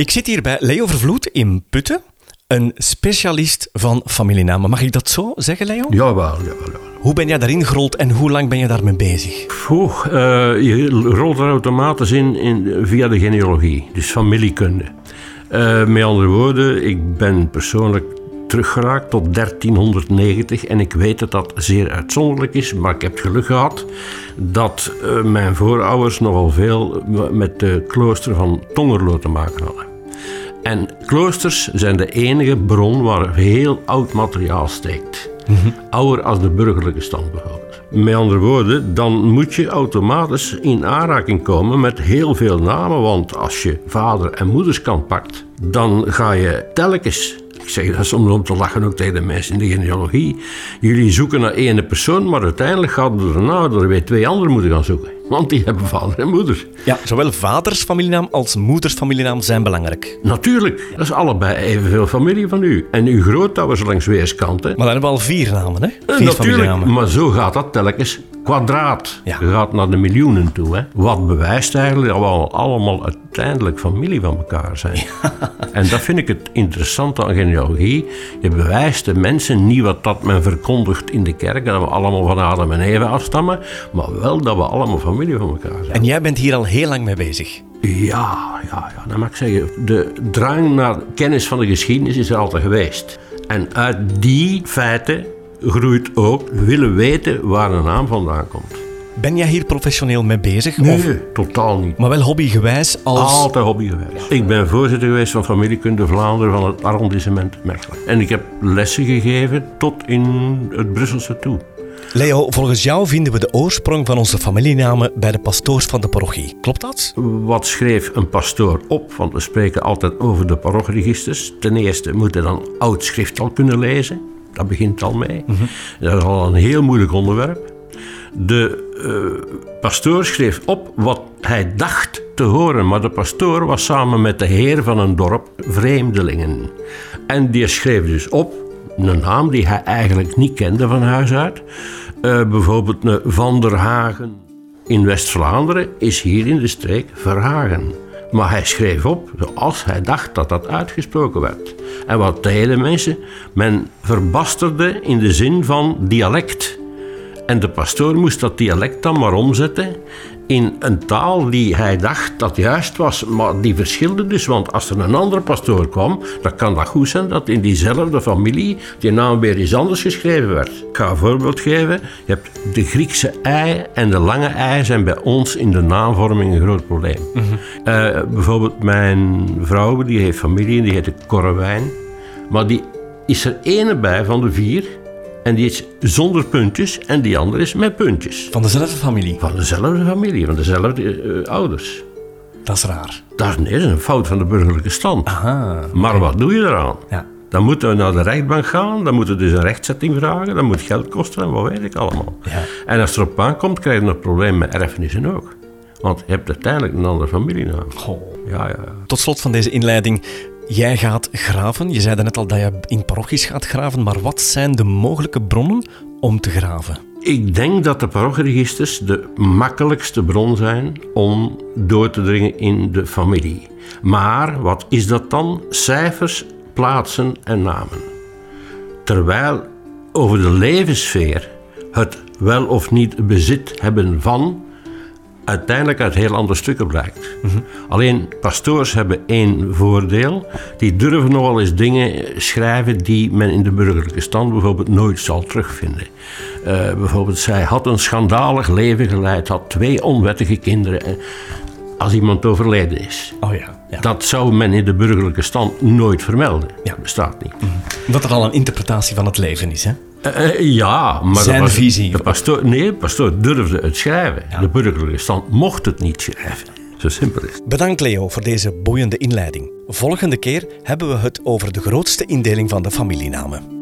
Ik zit hier bij Leo Vervloed in Putten, een specialist van familienamen. Mag ik dat zo zeggen, Leo? Jawel, jawel. Hoe ben jij daarin gerold en hoe lang ben je daarmee bezig? Oeh, uh, je rolt er automatisch in, in, via de genealogie, dus familiekunde. Uh, met andere woorden, ik ben persoonlijk teruggeraakt tot 1390 en ik weet dat dat zeer uitzonderlijk is, maar ik heb het geluk gehad dat uh, mijn voorouders nogal veel met de klooster van Tongerlo te maken hadden. En kloosters zijn de enige bron waar heel oud materiaal steekt. Mm Ouder als de burgerlijke stand bijvoorbeeld. Met andere woorden, dan moet je automatisch in aanraking komen met heel veel namen. Want als je vader- en moederskant pakt, dan ga je telkens ik zeg dat soms om te lachen ook tegen de mensen in de genealogie. Jullie zoeken naar ene persoon, maar uiteindelijk gaat er daarna er weer twee anderen moeten gaan zoeken. Want die hebben vader en moeder. Ja, zowel vaders familienaam als moeders familienaam zijn belangrijk. Natuurlijk. Dat is allebei evenveel familie van u. En uw grootouders langs weerskanten. Maar dan hebben we al vier namen, hè? Eh, vier Natuurlijk, maar zo gaat dat telkens kwadraat. Ja. Je gaat naar de miljoenen toe. Hè? Wat bewijst eigenlijk dat we allemaal uiteindelijk familie van elkaar zijn. En dat vind ik het interessante aan genealogie. Je bewijst de mensen niet wat dat men verkondigt in de kerk, dat we allemaal van Adam en Eva afstammen, maar wel dat we allemaal familie van elkaar zijn. En jij bent hier al heel lang mee bezig? Ja, ja, ja, dan mag ik zeggen, de drang naar kennis van de geschiedenis is er altijd geweest. En uit die feiten groeit ook willen weten waar een naam vandaan komt. Ben jij hier professioneel mee bezig? Nee, of? totaal niet. Maar wel hobbygewijs als... Altijd hobbygewijs. Ik ben voorzitter geweest van familiekunde Vlaanderen van het arrondissement Mechelen. En ik heb lessen gegeven tot in het Brusselse toe. Leo, volgens jou vinden we de oorsprong van onze familienamen bij de pastoors van de parochie. Klopt dat? Wat schreef een pastoor op? Want we spreken altijd over de parochregisters. Ten eerste moet hij dan oud schrift al kunnen lezen. Dat begint al mee. Mm Dat is al een heel moeilijk onderwerp. De uh, pastoor schreef op wat hij dacht te horen, maar de pastoor was samen met de heer van een dorp vreemdelingen. En die schreef dus op een naam die hij eigenlijk niet kende van huis uit. Uh, bijvoorbeeld een Van der Hagen in West-Vlaanderen is hier in de streek Verhagen. Maar hij schreef op zoals hij dacht dat dat uitgesproken werd. En wat deden mensen? Men verbasterde in de zin van dialect. En de pastoor moest dat dialect dan maar omzetten in een taal die hij dacht dat juist was, maar die verschilde dus. Want als er een andere pastoor kwam, dan kan dat goed zijn dat in diezelfde familie die naam weer iets anders geschreven werd. Ik ga een voorbeeld geven. Je hebt de Griekse ei en de lange ei zijn bij ons in de naamvorming een groot probleem. Mm bijvoorbeeld mijn vrouw, die heeft familie en die heet Korrewijn. Maar die is er ene bij van de vier en die is zonder puntjes en die andere is met puntjes. Van dezelfde familie? Van dezelfde familie, van dezelfde uh, ouders. Dat is raar. Dat is, een fout van de burgerlijke stand. Aha, maar wat doe je eraan? Ja. Dan moeten we naar de rechtbank gaan, dan moeten we dus een rechtzetting vragen, dat moet geld kosten en wat weet ik allemaal. Ja. En als het erop aankomt, krijg je een probleem met erfenissen ook. Want je hebt uiteindelijk een andere familienaam. Goh. Ja, ja. Tot slot van deze inleiding. Jij gaat graven. Je zei net al dat je in parochies gaat graven. Maar wat zijn de mogelijke bronnen om te graven? Ik denk dat de parochieregisters de makkelijkste bron zijn om door te dringen in de familie. Maar wat is dat dan? Cijfers, plaatsen en namen. Terwijl over de levenssfeer, het wel of niet bezit hebben van, uiteindelijk uit heel andere stukken blijkt. Alleen pastoors hebben één voordeel. Die durven nogal eens dingen schrijven die men in de burgerlijke stand bijvoorbeeld nooit zal terugvinden. Uh, bijvoorbeeld, zij had een schandalig leven geleid, had twee onwettige kinderen. Als iemand overleden is. Oh ja, ja. Dat zou men in de burgerlijke stand nooit vermelden. Ja. Dat bestaat niet. Mm Dat er al een interpretatie van het leven is, hè? Uh, ja, maar Zijn de visie. De pastoor, nee, de pastoor durfde het schrijven. De burgerlijke stand mocht het niet schrijven. Zo simpel is het. Bedankt Leo voor deze boeiende inleiding. Volgende keer hebben we het over de grootste indeling van de familienamen.